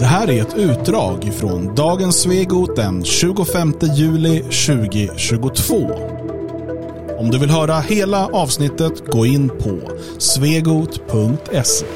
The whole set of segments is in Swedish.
Det här är ett utdrag från dagens Svegot den 25 juli 2022. Om du vill höra hela avsnittet, gå in på svegot.se.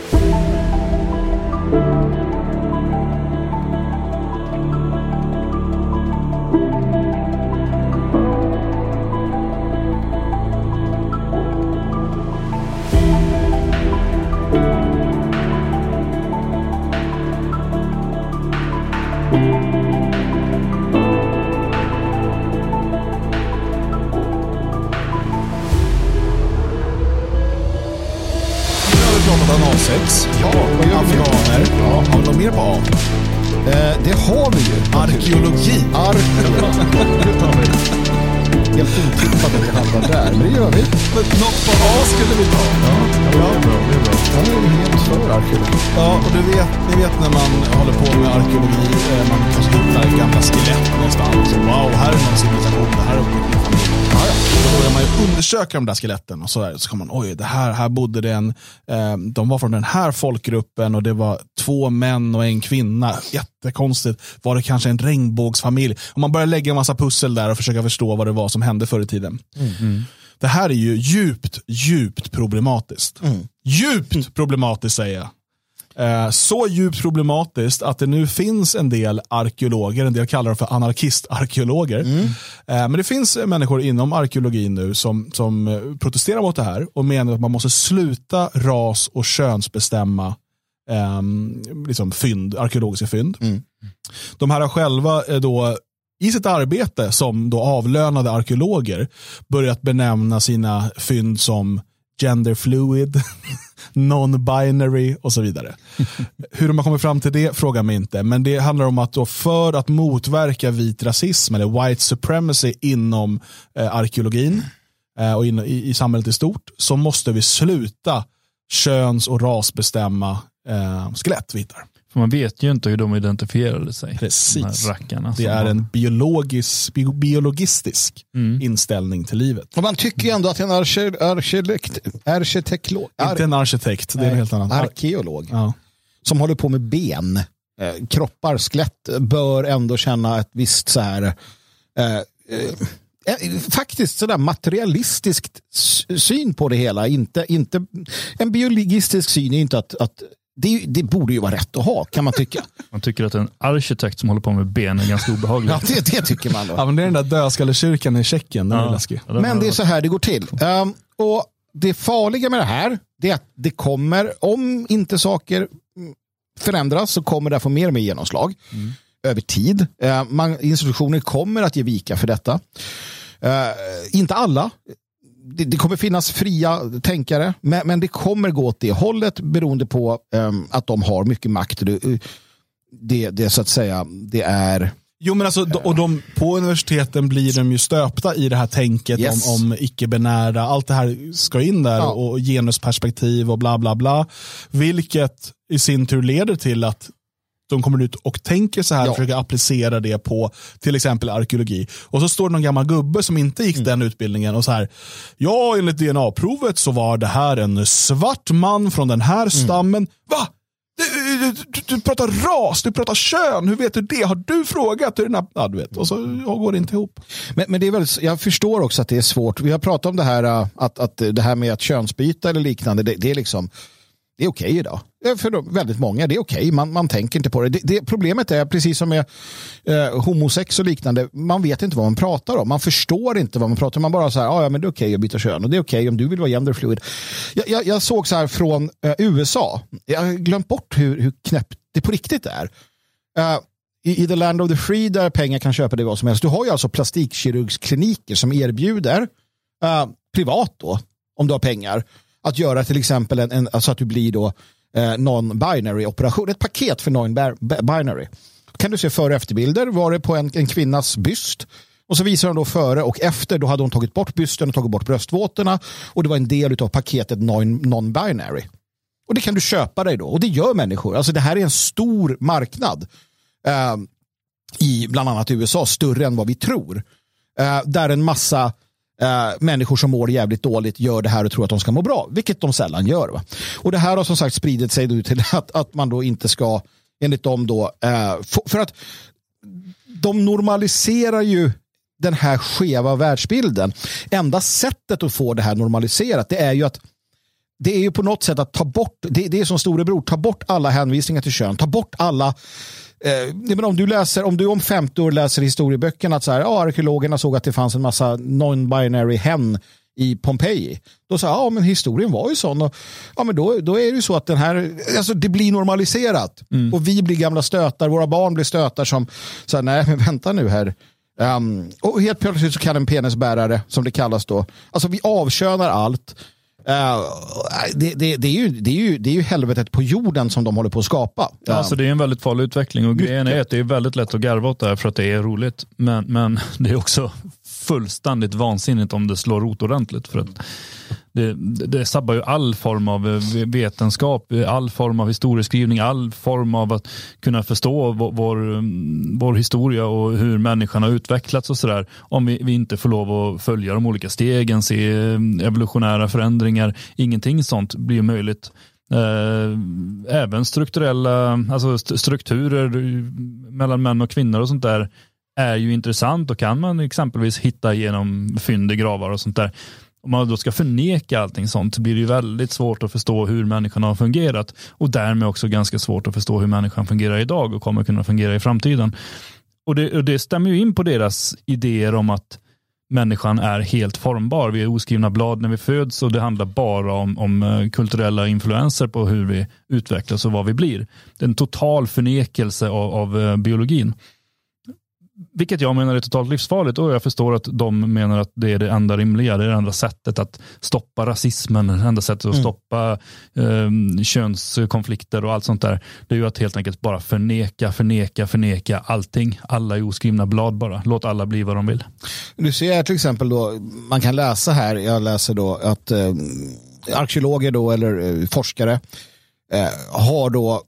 Ja, gör vi? afghaner. Ja. Har vi något mer på A? Eh, det har vi ju. Arkeologi. Arkeologi. Helt otippat att vi hamnar där, men det gör vi. Något på A skulle vi ta. Ja, ja, Han är helt för arkeologi. Ja, och du vet, ni vet när man håller på med arkeologi, eh, man kanske hittar gamla skelett någonstans. Och, wow, här är någon civilisation, det här är ja, ja. Då börjar man ju undersöka de där skeletten och så, där, så kan man, oj, det här, här bodde det en, eh, de var från den här folkgruppen och det var två män och en kvinna. Jättekonstigt. Var det kanske en regnbågsfamilj? Och man börjar lägga en massa pussel där och försöka förstå vad det var som hände förr i tiden. Det här är ju djupt, djupt problematiskt. Djupt problematiskt säger jag. Eh, Så djupt problematiskt att det nu finns en del arkeologer, en del kallar det för anarkistarkeologer. Eh, Men det finns människor inom arkeologin nu som, som eh, protesterar mot det här och menar att man måste sluta ras och könsbestämma ehm, liksom fynd, arkeologiska fynd. De här har själva då i sitt arbete som då avlönade arkeologer börjat benämna sina fynd som gender fluid, non-binary och så vidare. Hur de har kommit fram till det frågar mig inte, men det handlar om att då för att motverka vit rasism eller white supremacy inom eh, arkeologin eh, och in, i, i samhället i stort så måste vi sluta köns och rasbestämma eh, skelett vi hittar. För man vet ju inte hur de identifierade sig. Precis. De rackarna. Det är var- en biologisk, bio, biologistisk inställning till livet. Och man tycker ju ändå att en arke- arkitekt, arkitektlog, Inte en arkitekt, det är en helt annan. arkeolog Ja. som håller på med ben, eh, kroppar, skelett bör ändå känna ett visst så här eh, eh, eh, faktiskt sådär materialistiskt s- syn på det hela. Inte, inte, en biologistisk syn är inte att, att det, det borde ju vara rätt att ha kan man tycka. Man tycker att en arkitekt som håller på med ben är ganska obehaglig. Ja, det, det tycker man då. Ja, men det är den där dödskallekyrkan i Tjeckien, den är läskig. Ja, den Men det är så här det går till. Ehm, och det farliga med det här det är att det kommer, om inte saker mm, förändras så kommer det att få mer och mer genomslag över tid. Uh, man, institutioner kommer att ge vika för detta. Eh, inte alla. Det, det kommer finnas fria tänkare, men, men det kommer gå åt det hållet beroende på ehm, att de har mycket makt. Det, det, det så att säga, det är Jo men alltså, och de, på universiteten blir de ju stöpta i det här tänket Yes. om, om icke-binära. Allt det här ska in där Ja. och genusperspektiv och bla bla bla. Vilket i sin tur leder till att de kommer ut och tänker så här Ja. och försöker applicera det på till exempel arkeologi. Och så står det någon gammal gubbe som inte gick den utbildningen och så här, ja enligt DNA-provet så var det här en svart man från den här stammen. Va? Du, du, du, du pratar ras, du pratar kön, hur vet du det? Har du frågat? Hur den här... Ja, du vet. Och så går det inte ihop. Men, men det är väl, jag förstår också att det är svårt. Vi har pratat om det här äh, att, att det här med att könsbyta eller liknande. Det, det är liksom det är okej idag. För väldigt många, det är okej. Man, man tänker inte på det. det, det problemet är, precis som med eh, homosex och liknande, man vet inte vad man pratar om. Man förstår inte vad man pratar om. Man bara så här, "Ah, ja men det är okej att byta kön och det är okej om du vill vara genderfluid. Jag, jag, jag såg så här från eh, USA, jag har glömt bort hur, hur knäppt det på riktigt är. Eh, i, I the land of the free där pengar kan köpa det vad som helst. Du har ju alltså plastikkirurgskliniker som erbjuder eh, privat då, om du har pengar, att göra till exempel en, en, alltså att du blir då eh, non-binary operation. Ett paket för non-binary. Kan du se före och efterbilder var det på en, en kvinnas byst. Och så visar de då före och efter, då hade hon tagit bort bysten och tagit bort bröstvårtorna. Och det var en del av paketet non-binary. Och det kan du köpa dig då. Och det gör människor. Alltså det här är en stor marknad. Eh, I bland annat USA, större än vad vi tror. Eh, där en massa Uh, människor som mår jävligt dåligt gör det här och tror att de ska må bra. Vilket de sällan gör. Va? Och det här har som sagt spridit sig då till att, att man då inte ska enligt dem då. uh, för att de normaliserar ju den här skeva världsbilden. Enda sättet att få det här normaliserat det är ju att det är ju på något sätt att ta bort, det, det är som storebror, ta bort alla hänvisningar till kön, ta bort alla eh, men om du läser, om du om 50 år läser historieböckerna att så här, ja, arkeologerna såg att det fanns en massa non-binary hen i Pompeji. Då sa ja men historien var ju sån. Och, ja, men då, då är det ju så att den här, alltså det blir normaliserat. Mm. Och vi blir gamla stötar, våra barn blir stötar som, så här, nej men vänta nu här. Um, och helt plötsligt så kan en penisbärare, som det kallas då, alltså vi avkönar allt. Uh, det, det, det, är ju, det, är ju, det är ju helvetet på jorden som de håller på att skapa. Ja, alltså det är en väldigt farlig utveckling och grejen är att det är väldigt lätt att garva åt det här för att det är roligt. Men, men det är också fullständigt vansinnigt om det slår rot ordentligt. För att det, det sabbar ju all form av eh, vetenskap, eh, all form av historieskrivning, all form av att kunna förstå vår, vår, vår historia och hur människan har utvecklats och sådär. Om vi, vi, inte får lov att följa de olika stegen, se eh, evolutionära förändringar. Ingenting sånt blir möjligt. Även strukturella, alltså strukturer mellan män och kvinnor och sånt där är ju intressant och kan man exempelvis hitta genom fynd i gravar och sånt där. Om man då ska förneka allting sånt så blir det ju väldigt svårt att förstå hur människan har fungerat och därmed också ganska svårt att förstå hur människan fungerar idag och kommer kunna fungera i framtiden. Och det, och det stämmer ju in på deras idéer om att människan är helt formbar. Vi är oskrivna blad när vi föds och det handlar bara om, om eh, kulturella influenser på hur vi utvecklas och vad vi blir. Det är en total förnekelse av, av eh, biologin. Vilket jag menar är totalt livsfarligt och jag förstår att de menar att det är det enda rimliga. Det är det enda sättet att stoppa rasismen, det enda sättet att mm. stoppa eh, könskonflikter och allt sånt där. Det är ju att helt enkelt bara förneka, förneka, förneka allting. Alla är oskrivna blad bara. Låt alla bli vad de vill. Du ser till exempel då, man kan läsa här, jag läser då att eh, arkeologer då eller eh, forskare eh, har då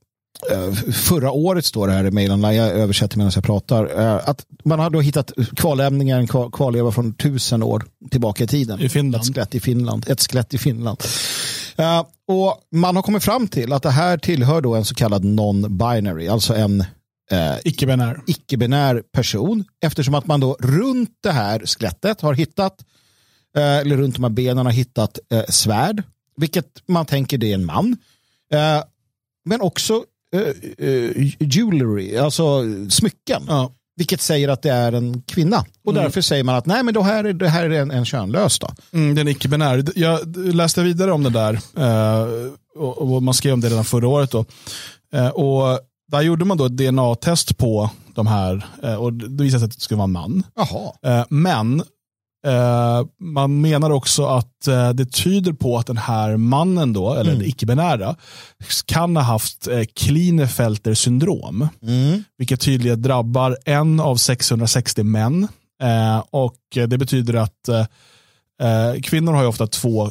förra året står det här i mejlen, jag översätter medan jag pratar, eh, att man har då hittat kvarlämningar, en kvarleva från tusen år tillbaka i tiden. I Finland. Ett skelett i Finland. Ett skelett i Finland. Eh, och man har kommit fram till att det här tillhör då en så kallad non-binary, alltså en eh, icke-binär. icke-binär person, eftersom att man då runt det här skelettet har hittat, eh, eller runt de här benen har hittat eh, svärd, vilket man tänker det är en man. men också uh, jewelry, alltså smycken. Ja. Vilket säger att det är en kvinna. Och mm. därför säger man att nej men då här, det här är en, en könlös. Då. Mm, den är icke-binär. Jag läste vidare om det där. Uh, och, och, man skrev om det redan förra året. Då. Och där gjorde man då ett DNA-test på de här. och det visade sig att det skulle vara en man. Jaha. men man menar också att uh, det tyder på att den här mannen då, eller mm. icke-binära, kan ha haft uh, Klinefelter syndrom. Mm. Vilket tydligen drabbar en av 660 män. Uh, och det betyder att kvinnor har ju ofta två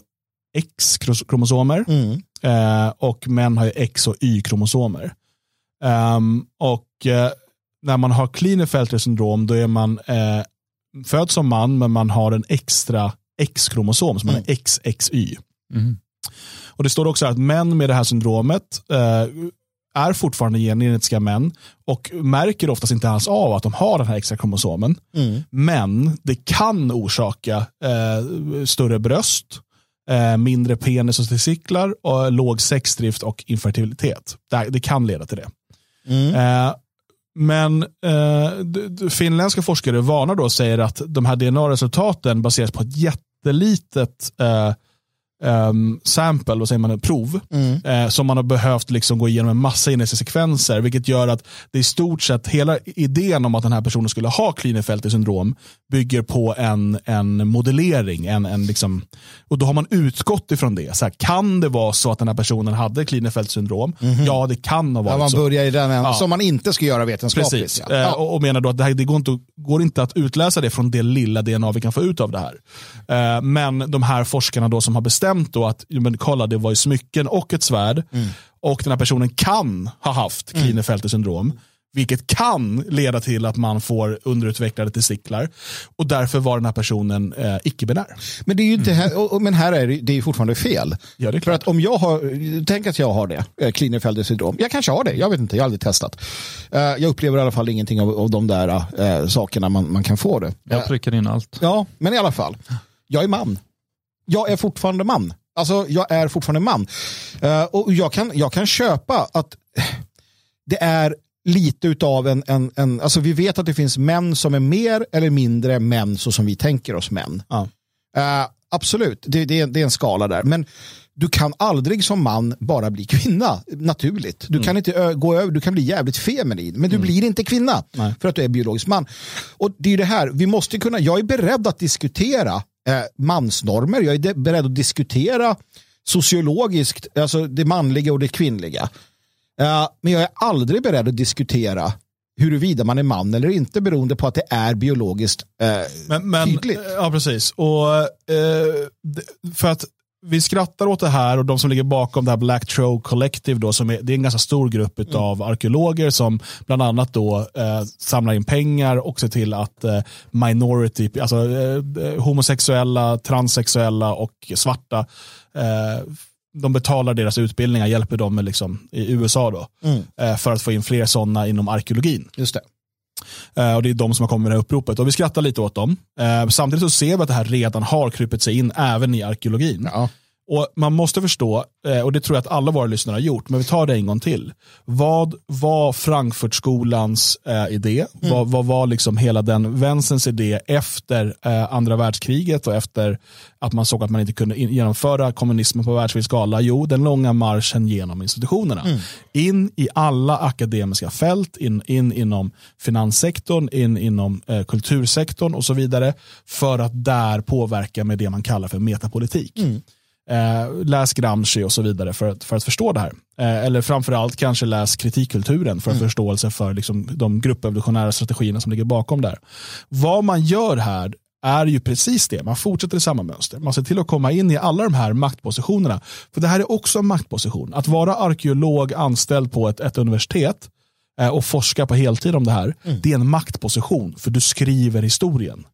X-kromosomer mm. och män har ju X och Y-kromosomer. Um, och när man har Klinefelter syndrom då är man föds som man men man har en extra X-kromosom som mm. man är XXY. Mm. Och Det står också att män med det här syndromet eh, är fortfarande genetiska män och märker oftast inte alls av att de har den här extra kromosomen. Mm. Men det kan orsaka eh, större bröst, eh, mindre penis och testiklar, och låg sexdrift och infertilitet. Det, det kan leda till det. Mm. Eh, men eh, finländska forskare varnar då och säger att de här DNA-resultaten baseras på ett jättelitet eh, um, sample, vad säger man, prov, mm. eh, som man har behövt liksom gå igenom en massa sekvenser, vilket gör att det i stort sett hela idén om att den här personen skulle ha Klinefelter syndrom bygger på en, en modellering, en, en liksom, och då har man utgått ifrån det. Så här, kan det vara så att den här personen hade Klinefelter syndrom? Mm -hmm. Ja, det kan ha varit ja, man så. börjar i den ja. som man inte ska göra vetenskapligt. Precis, ja. eh, och, och, menar då att det, här, det går, inte, går inte att utläsa det från det lilla DNA vi kan få ut av det här. Eh, men de här forskarna då som har bestämt då att, men kolla det var ju smycken och ett svärd. Mm. Och den här personen kan ha haft mm. Klinefelter syndrom. Vilket kan leda till att man får underutvecklade testiklar. Och därför var den här personen eh, icke-binär. Men det är ju inte här, och, och, men här är det, det är fortfarande fel. Ja, det är För klart. att om jag har, tänk att jag har det, eh, Klinefelder syndrom. Jag kanske har det, jag vet inte, jag har aldrig testat. Eh, jag upplever i alla fall ingenting av, av de där eh, sakerna man, man kan få det. Jag prickar in allt. Ja, men i alla fall. Jag är man. Jag är fortfarande man. Alltså, jag är fortfarande man. Eh, och jag kan, jag kan köpa att det är lite utav en, en, en, alltså vi vet att det finns män som är mer eller mindre män så som vi tänker oss män. Ja. Eh, absolut, det, det, är, det är en skala där. Men du kan aldrig som man bara bli kvinna naturligt. Du kan inte gå över, du kan bli jävligt feminin, men du blir inte kvinna Nej. för att du är biologisk man. Och det är det här, vi måste kunna, jag är beredd att diskutera eh, mansnormer, jag är beredd att diskutera sociologiskt, alltså det manliga och det kvinnliga. Eh, men jag är aldrig beredd att diskutera huruvida man är man eller inte beroende på att det är biologiskt eh, Men, men, tydligt. Ja, precis. Och, eh, för att vi skrattar åt det här och de som ligger bakom det här Black Troll Collective, då, som är, det är en ganska stor grupp av arkeologer som bland annat då, eh, samlar in pengar och ser till att eh, minority, alltså eh, homosexuella, transsexuella och svarta, eh, de betalar deras utbildningar, hjälper dem med liksom, i USA då, eh, för att få in fler sådana inom arkeologin. Just det. Eh, och Det är de som har kommit med det här uppropet. Och vi skrattar lite åt dem. Eh, samtidigt så ser vi att det här redan har krypit sig in även i arkeologin. Ja. Och Man måste förstå, eh, och det tror jag att alla våra lyssnare har gjort, men vi tar det en gång till. Vad var Frankfurtskolans eh, idé? Vad, vad var liksom hela den vänsterns idé efter eh, andra världskriget och efter att man såg att man inte kunde in, genomföra kommunismen på världsvid skala? Jo, den långa marschen genom institutionerna. In i alla akademiska fält, in, in inom finanssektorn, in inom eh, kultursektorn och så vidare. För att där påverka med det man kallar för metapolitik. Eh, läs Gramsci och så vidare för att, för att förstå det här. Eh, eller framförallt kanske läs kritikkulturen för förståelse för liksom, de gruppevolutionära strategierna som ligger bakom där. Vad man gör här är ju precis det. Man fortsätter i samma mönster. Man ser till att komma in i alla de här maktpositionerna. För det här är också en maktposition. Att vara arkeolog anställd på ett, ett universitet eh, och forska på heltid om det här, det är en maktposition. För du skriver historien.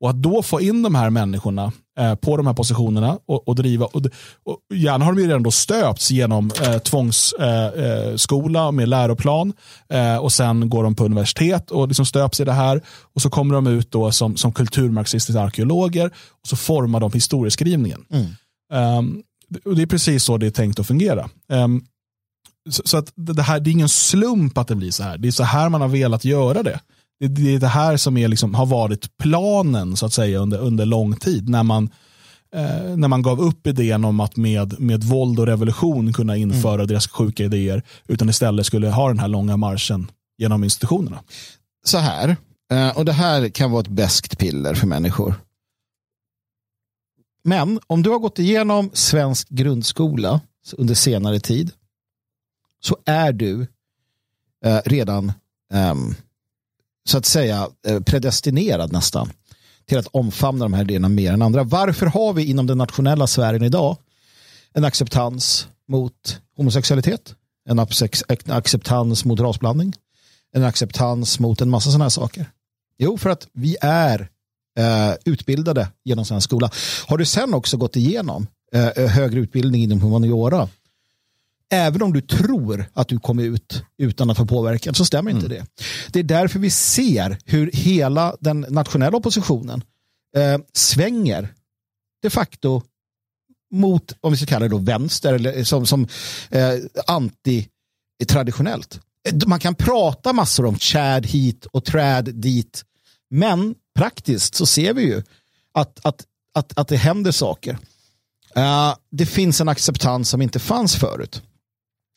Och att då få in de här människorna eh, på de här positionerna och, och driva, och, och gärna har de ju redan då stöpts genom eh, tvångsskola eh, eh, med läroplan eh, och sen går de på universitet och liksom stöps i det här och så kommer de ut då som, som kulturmarxistiska arkeologer och så formar de historieskrivningen. Ehm, och det är precis så det är tänkt att fungera. Ehm, så, så att det, det här, det är ingen slump att det blir så här. Det är så här man har velat göra det. Det, det är det här som är liksom, har varit planen så att säga under, under lång tid. När man, eh, när man gav upp idén om att med, med våld och revolution kunna införa deras sjuka idéer. Utan istället skulle ha den här långa marschen genom institutionerna. så här, eh, och det här kan vara ett beskt piller för människor. Men om du har gått igenom svensk grundskola under senare tid så är du eh, redan ehm, så att säga eh, predestinerad nästan till att omfamna de här idéerna mer än andra. Varför har vi inom den nationella sfären idag en acceptans mot homosexualitet? En en acceptans mot rasblandning? En acceptans mot en massa sådana här saker? Jo, för att vi är eh, utbildade genom svensk skola. Har du sen också gått igenom eh, eh högre utbildning inom humaniora Även om du tror att du kommer ut utan att ha påverkan så stämmer inte det. Det är därför vi ser hur hela den nationella oppositionen eh, svänger de facto mot, om vi ska kalla det då vänster, eller som, som eh, anti-traditionellt. Man kan prata massor om Chad hit och trad dit, men praktiskt så ser vi ju att, att, att, att det händer saker. Eh, det finns en acceptans som inte fanns förut.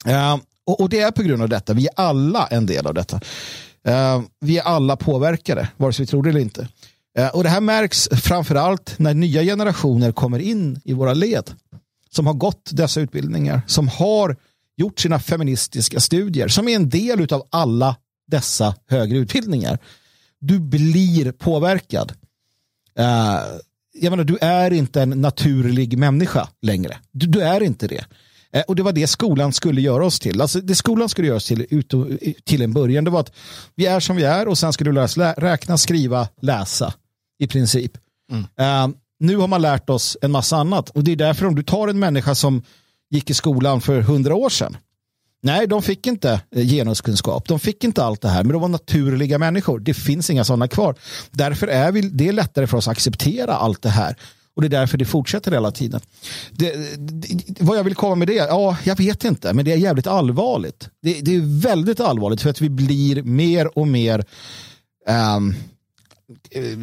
Eh, och, och det är på grund av detta. Vi är alla en del av detta. Eh, vi är alla påverkade, vare sig vi tror det eller inte. Eh, och det här märks framförallt när nya generationer kommer in i våra led. Som har gått dessa utbildningar, som har gjort sina feministiska studier, som är en del av alla dessa högre utbildningar. Du blir påverkad. Eh, jag menar, du är inte en naturlig människa längre. Du, du är inte det. Eh, och det var det skolan skulle göra oss till. Alltså det skolan skulle göra oss till, ut, till en början, det var att vi är som vi är och sen ska du lära oss lä räkna, skriva, läsa i princip. Mm. Uh, nu har man lärt oss en massa annat och det är därför om du tar en människa som gick i skolan för hundra år sedan. Nej, de fick inte eh, genuskunskap. De fick inte allt det här, men de var naturliga människor. Det finns inga sådana kvar. Därför är vi, det är lättare för oss att acceptera allt det här. Och det är därför det fortsätter hela tiden. Det, det, vad jag vill komma med det? Ja, jag vet inte, men det är jävligt allvarligt. Det, det är väldigt allvarligt för att vi blir mer och mer um,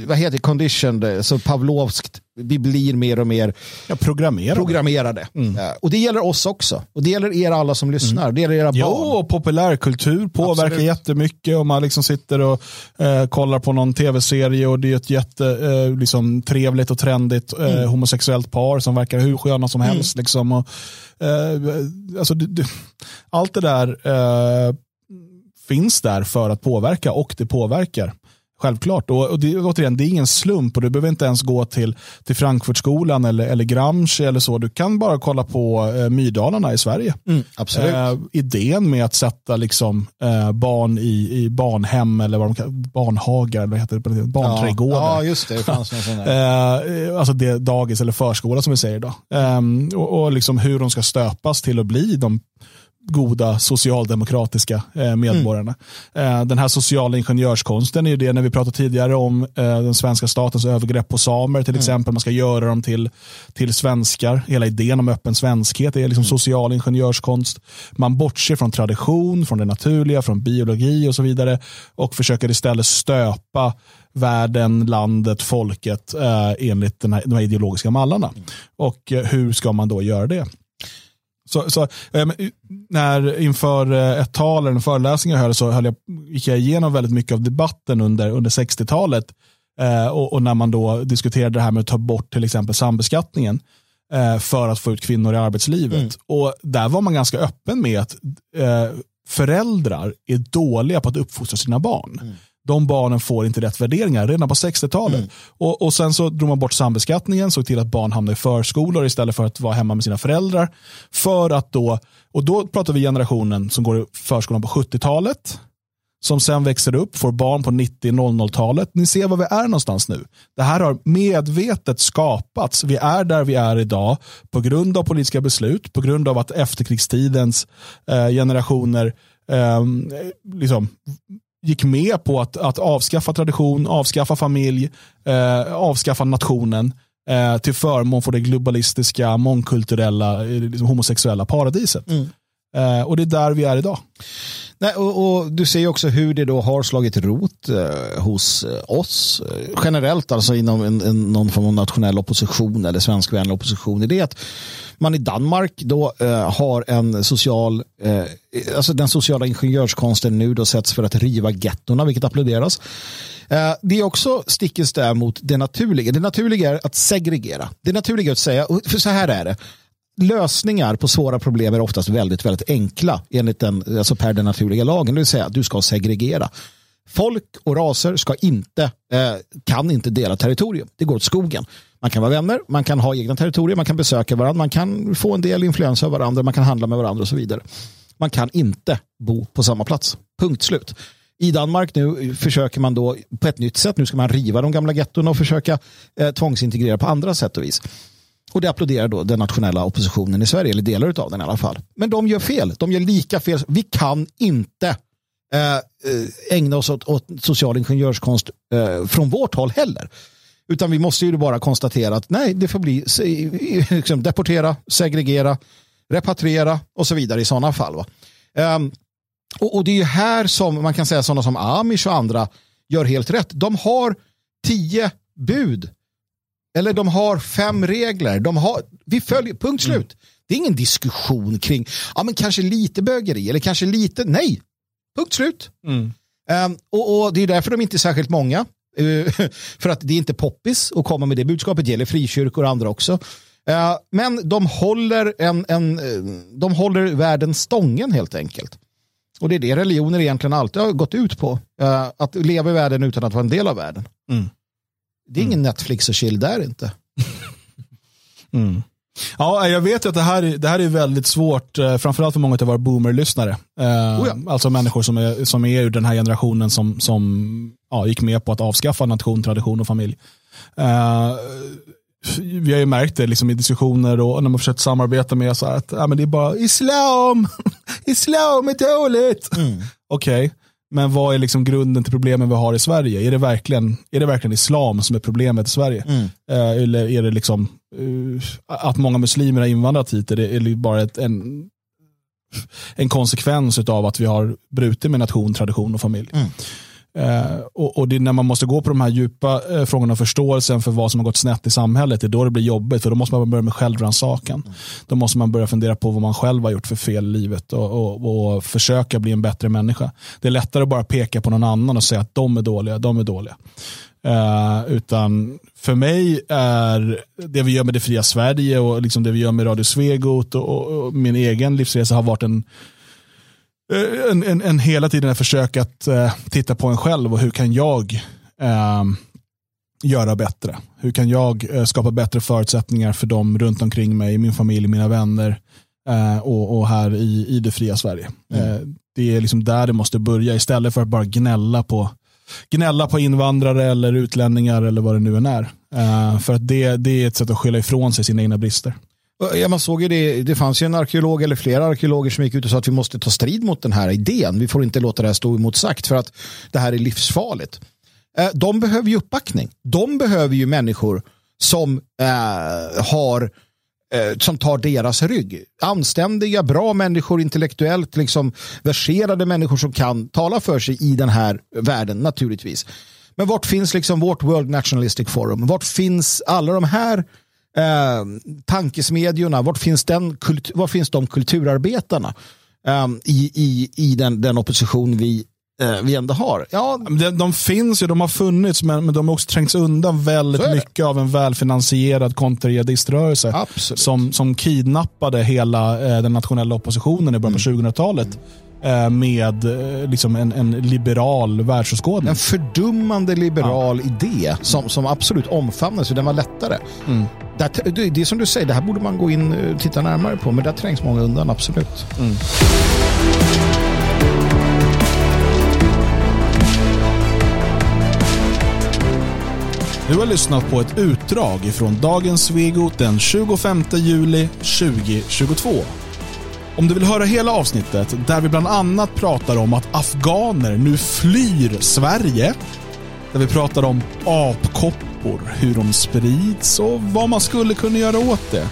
vad heter conditioned, så Pavlovskt, vi blir mer och mer ja, programmerade. programmerade. Mm. Och det gäller oss också. Och det gäller er alla som lyssnar. Mm. Det gäller era barn. Jo, och populärkultur påverkar Absolut. jättemycket. Om man liksom sitter och eh, kollar på någon tv-serie och det är ett jättetrevligt eh, liksom, trevligt och trendigt eh, mm. homosexuellt par som verkar hur sköna som mm. helst. Liksom. Och, eh, alltså, det, det, allt det där eh, finns där för att påverka och det påverkar. Självklart. Och, och det, återigen, det är ingen slump och du behöver inte ens gå till, till Frankfurtskolan eller, eller Gramsci eller så. Du kan bara kolla på eh, Mydalarna i Sverige. Mm, absolut. Eh, idén med att sätta liksom, eh, barn i, i barnhem eller vad de kan, barnhagar, eller vad heter det, barnträdgårdar. Ja, ja, just det. det fanns eh, alltså det dagis eller förskola som vi säger idag. Eh, och, och liksom hur de ska stöpas till att bli de goda socialdemokratiska eh, medborgarna. Mm. Eh, den här sociala ingenjörskonsten är ju det när vi pratade tidigare om eh, den svenska statens övergrepp på samer till mm. exempel. Man ska göra dem till, till svenskar. Hela idén om öppen svenskhet är liksom mm. social ingenjörskonst. Man bortser från tradition, från det naturliga, från biologi och så vidare och försöker istället stöpa världen, landet, folket eh, enligt den här, de här ideologiska mallarna. Mm. Och eh, hur ska man då göra det? Så, så, eh, när inför eh, ett tal eller en föreläsning jag höll så höll jag, gick jag igenom väldigt mycket av debatten under, under 60-talet. Eh, och, och, när man då diskuterade det här med att ta bort till exempel sambeskattningen eh, för att få ut kvinnor i arbetslivet. Mm. Och där var man ganska öppen med att eh, föräldrar är dåliga på att uppfostra sina barn. Mm de barnen får inte rätt värderingar redan på 60-talet. Mm. Och, och sen så drog man bort sambeskattningen, såg till att barn hamnade i förskolor istället för att vara hemma med sina föräldrar. För att då, och då pratar vi generationen som går i förskolan på 70-talet, som sen växer upp, får barn på 90-00-talet. Ni ser var vi är någonstans nu. Det här har medvetet skapats. Vi är där vi är idag på grund av politiska beslut, på grund av att efterkrigstidens eh, generationer eh, liksom gick med på att, att avskaffa tradition, avskaffa familj, eh, avskaffa nationen eh, till förmån för det globalistiska, mångkulturella, eh, liksom homosexuella paradiset. Mm. Eh, och det är där vi är idag. Nej, och, och, Du ser också hur det då har slagit rot eh, hos eh, oss eh, generellt, alltså inom en, en, någon form av nationell opposition eller svenskvänlig opposition. Det är att man i Danmark då eh, har en social, eh, alltså den sociala ingenjörskonsten nu då sätts för att riva gettorna, vilket applåderas. Eh, det är också stick i stäv mot det naturliga. Det naturliga är att segregera. Det naturliga är att säga, för så här är det, lösningar på svåra problem är oftast väldigt, väldigt enkla enligt den, alltså per den naturliga lagen. Det vill säga att du ska segregera. Folk och raser ska inte, eh, kan inte dela territorium. Det går åt skogen. Man kan vara vänner, man kan ha egna territorier, man kan besöka varandra, man kan få en del influens av varandra, man kan handla med varandra och så vidare. Man kan inte bo på samma plats. Punkt slut. I Danmark nu försöker man då på ett nytt sätt, nu ska man riva de gamla getton och försöka eh, tvångsintegrera på andra sätt och vis. Och det applåderar då den nationella oppositionen i Sverige, eller delar av den i alla fall. Men de gör fel, de gör lika fel. Vi kan inte eh, ägna oss åt, åt social ingenjörskonst eh, från vårt håll heller. Utan vi måste ju bara konstatera att nej, det får bli liksom, deportera, segregera, repatriera och så vidare i sådana fall. Um, och, och, det är ju här som man kan säga sådana som Amish och andra gör helt rätt. De har tio bud. Eller de har fem regler. De har, vi följer, punkt slut. Mm. Det är ingen diskussion kring, ja men kanske lite bögeri eller kanske lite, nej. Punkt slut. Mm. Um, och, och, det är därför de inte är särskilt många. Uh, för att det är inte poppis att komma med det budskapet. Det gäller frikyrkor och andra också. Uh, men de håller, en, en, uh, de håller världen stången helt enkelt. Och det är det religioner egentligen alltid har gått ut på. att leva i världen utan att vara en del av världen. Mm. Det är ingen mm. Netflix och chill där inte. mm. Ja, jag vet att det här, det här är väldigt svårt, eh, framförallt för många av våra boomer-lyssnare. Eh, Oh ja. Alltså människor som är, som är ur den här generationen som, som ja, gick med på att avskaffa nation, tradition och familj. Eh, vi har ju märkt det liksom i diskussioner och när man försökt samarbeta med så här att ja, men det är bara islam, islam är dåligt. Okej, men vad är liksom grunden till problemen vi har i Sverige? Är det verkligen, är det verkligen islam som är problemet i Sverige? Eh, eller är det liksom att många muslimer har invandrat hit? Är det, är bara ett, en, en konsekvens av att vi har brutit med nation, tradition och familj? Eh, och, och det är när man måste gå på de här djupa eh, frågorna och förståelsen för vad som har gått snett i samhället, det är då det blir jobbigt. För då måste man börja med självrannsakan. Då måste man börja fundera på vad man själv har gjort för fel i livet och, och, och försöka bli en bättre människa. Det är lättare att bara peka på någon annan och säga att de är dåliga, de är dåliga. Eh, utan för mig är det vi gör med det fria Sverige och liksom det vi gör med Radio Svegot och, och, och min egen livsresa har varit en Eh, en, en, en hela tiden ett försök att eh, titta på en själv och hur kan jag eh, göra bättre? Hur kan jag skapa bättre förutsättningar för dem runt omkring mig, min familj, mina vänner och, och här i, i det fria Sverige. Eh, det är liksom där det måste börja istället för att bara gnälla på gnälla på invandrare eller utlänningar eller vad det nu än är. Uh, för att det, det är ett sätt att skylla ifrån sig sina egna brister. Ja, man såg ju det, det fanns ju en arkeolog eller flera arkeologer som gick ut och sa att vi måste ta strid mot den här idén. Vi får inte låta det här stå emotsagt för att det här är livsfarligt. Uh, De behöver ju uppbackning. De behöver ju människor som uh, har Eh, som tar deras rygg. Anständiga, bra människor, intellektuellt liksom verserade människor som kan tala för sig i den här världen naturligtvis. Men vart finns liksom vårt World Nationalistic Forum? Vart finns alla de här eh, tankesmedjorna? Vart finns, den kult, var finns de kulturarbetarna eh, i, i, i den, den opposition vi, eh, vi ändå har? Ja, De, de finns ju, de har funnits, men, men de har också trängts undan väldigt mycket av en välfinansierad kontrajihadiströrelse som, som kidnappade hela eh, den nationella oppositionen i början på Mm. 2000-talet eh, med eh, liksom en, en liberal världsåskådning. en fördummande liberal idé som, som absolut omfamnas, för den var lättare. Där, det, det är som du säger, det här borde man gå in och titta närmare på, men där trängs många undan, absolut. Du har lyssnat på ett utdrag från dagens Svego den 25 juli 2022. Om du vill höra hela avsnittet, där vi bland annat pratar om att afghaner nu flyr Sverige, där vi pratar om apkoppor, hur de sprids och vad man skulle kunna göra åt det.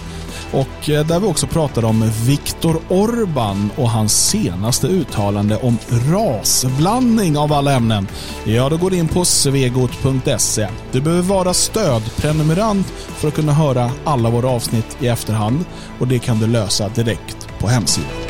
Och eh, där vi också pratade om Viktor Orban och hans senaste uttalande om rasblandning av alla ämnen. Ja, då går du in på svegot.se. Du behöver vara stödprenumerant för att kunna höra alla våra avsnitt i efterhand och det kan du lösa direkt på hemsidan.